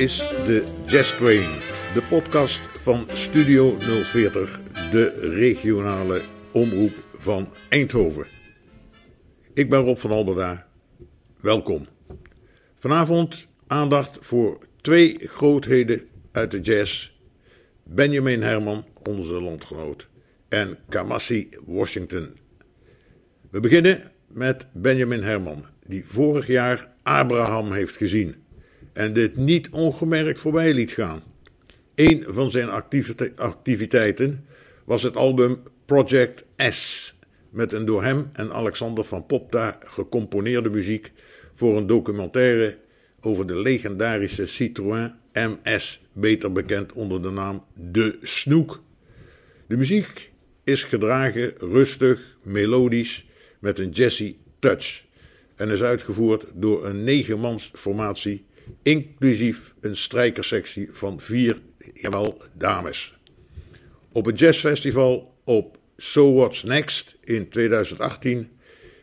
is de Jazz Train, de podcast van Studio 040, de regionale omroep van Eindhoven. Ik ben Rob van Alberda. Welkom. Vanavond aandacht voor twee grootheden uit de jazz: Benjamin Herman, onze landgenoot, en Kamasi Washington. We beginnen met Benjamin Herman, die vorig jaar Abraham heeft gezien en dit niet ongemerkt voorbij liet gaan. Een van zijn activiteiten was het album Project S, met een door hem en Alexander van Popta gecomponeerde muziek voor een documentaire over de legendarische Citroën MS, beter bekend onder de naam De Snoek. De muziek is gedragen rustig, melodisch, met een jazzy touch en is uitgevoerd door een negenmans formatie inclusief een strijkersectie van vier, jawel, dames. Op het jazzfestival op So What's Next in 2018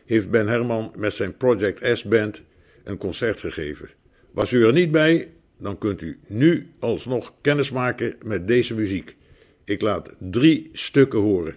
heeft Ben Herman met zijn Project S Band een concert gegeven. Was u er niet bij, dan kunt u nu alsnog kennis maken met deze muziek. Ik laat drie stukken horen.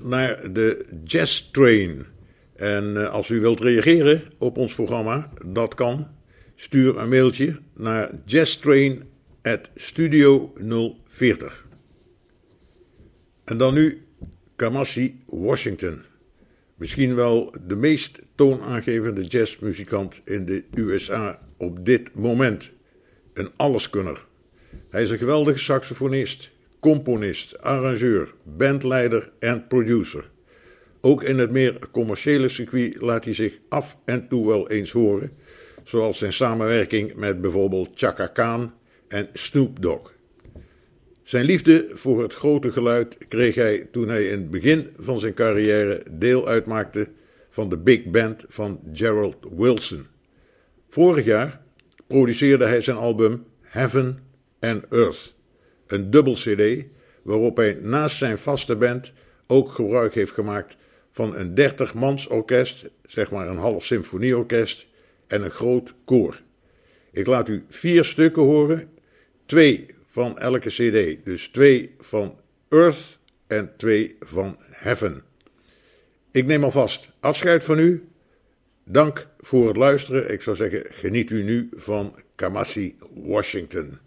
Naar de Jazz Train. En eh, als u wilt reageren op ons programma, dat kan. Stuur een mailtje naar jazztrain.studio 040. En dan nu Kamasi Washington. Misschien wel de meest toonaangevende jazzmuzikant in de USA op dit moment. Een alleskunner. Hij is een geweldige saxofonist componist, arrangeur, bandleider en producer. Ook in het meer commerciële circuit laat hij zich af en toe wel eens horen, zoals zijn samenwerking met bijvoorbeeld Chaka Khan en Snoop Dogg. Zijn liefde voor het grote geluid kreeg hij toen hij in het begin van zijn carrière deel uitmaakte van de big band van Gerald Wilson. Vorig jaar produceerde hij zijn album Heaven and Earth een dubbel CD, waarop hij naast zijn vaste band ook gebruik heeft gemaakt van een 30-mans orkest, zeg maar een half symfonieorkest, en een groot koor. Ik laat u vier stukken horen. Twee van elke CD. Dus twee van Earth en twee van Heaven. Ik neem alvast afscheid van u. Dank voor het luisteren. Ik zou zeggen, geniet u nu van Kamasi, Washington.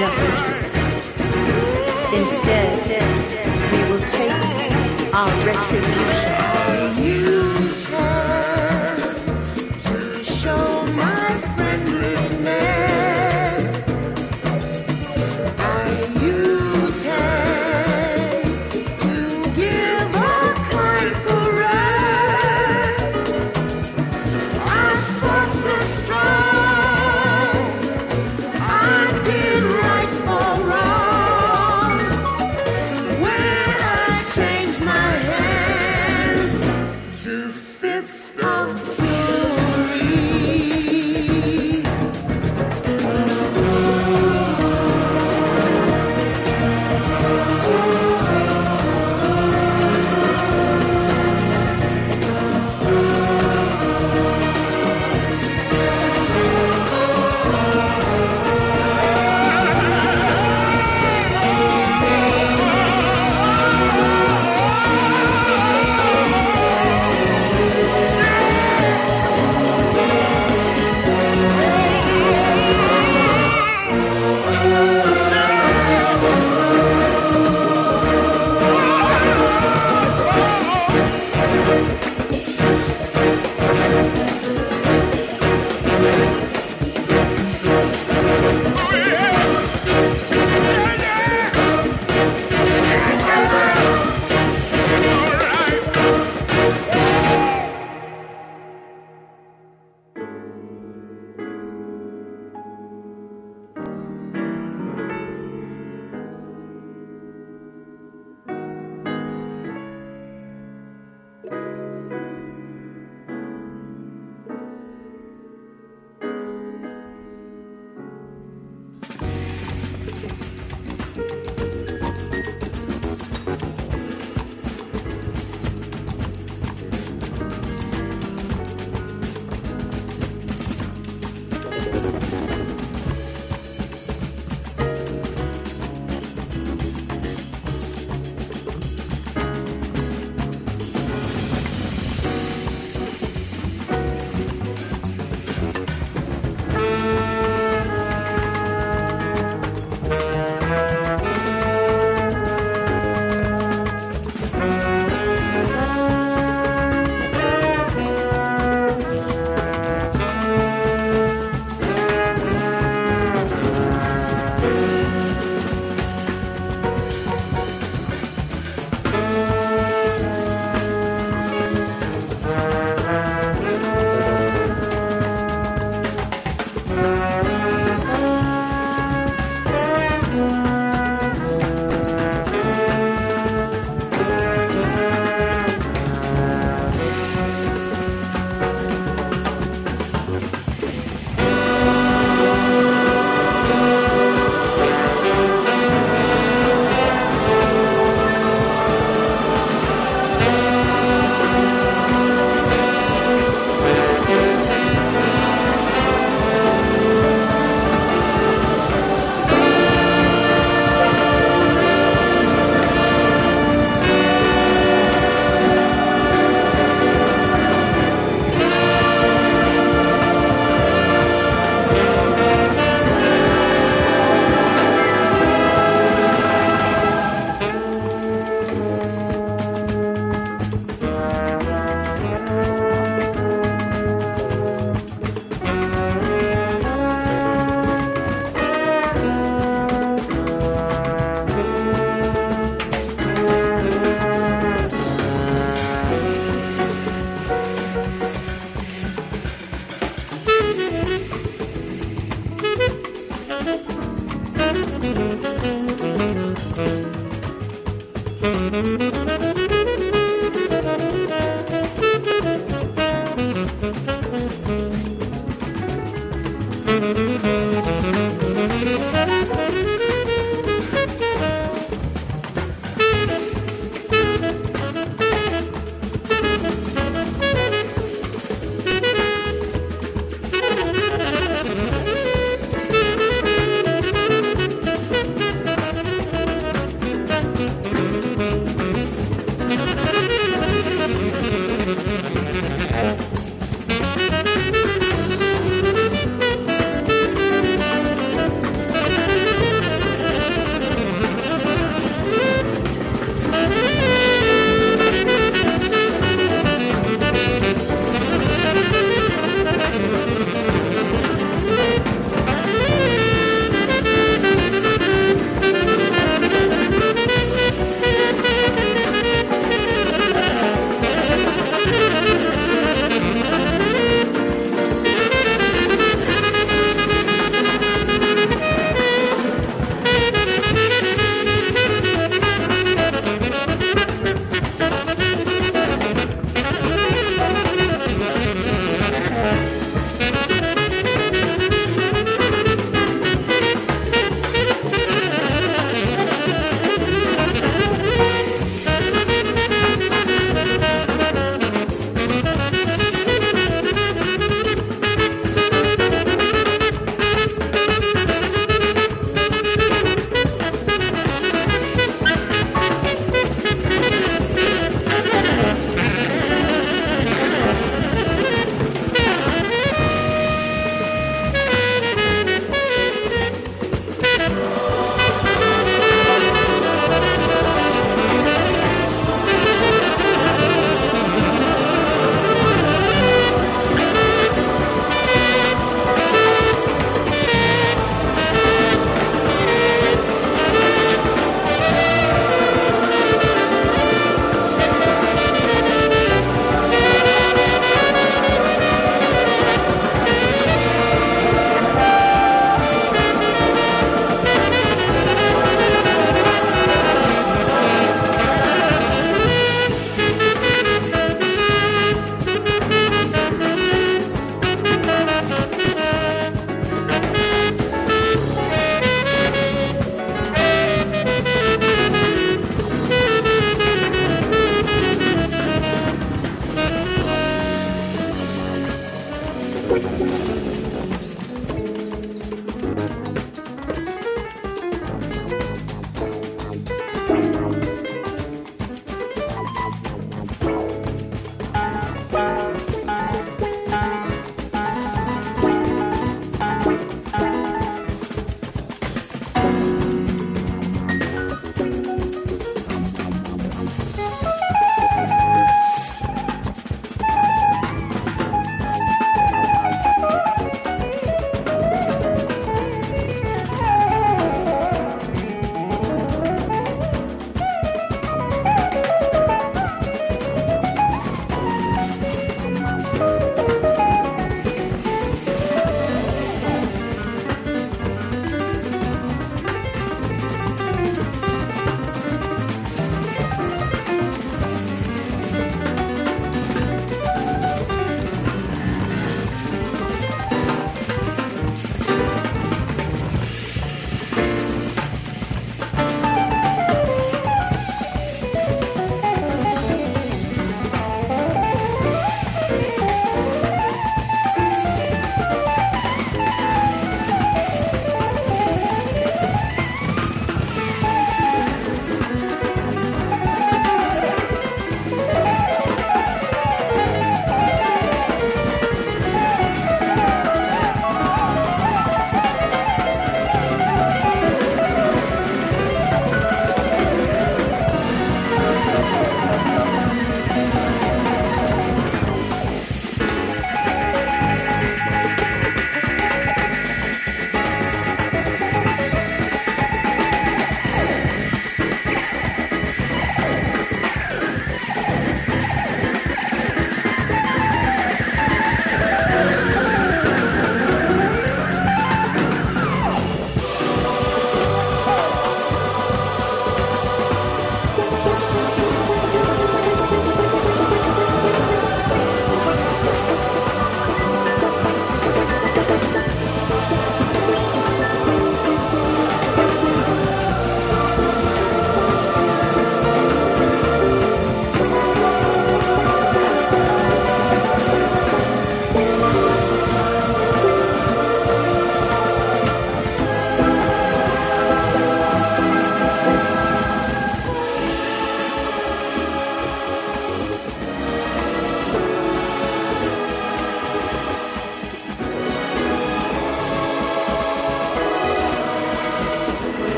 justice.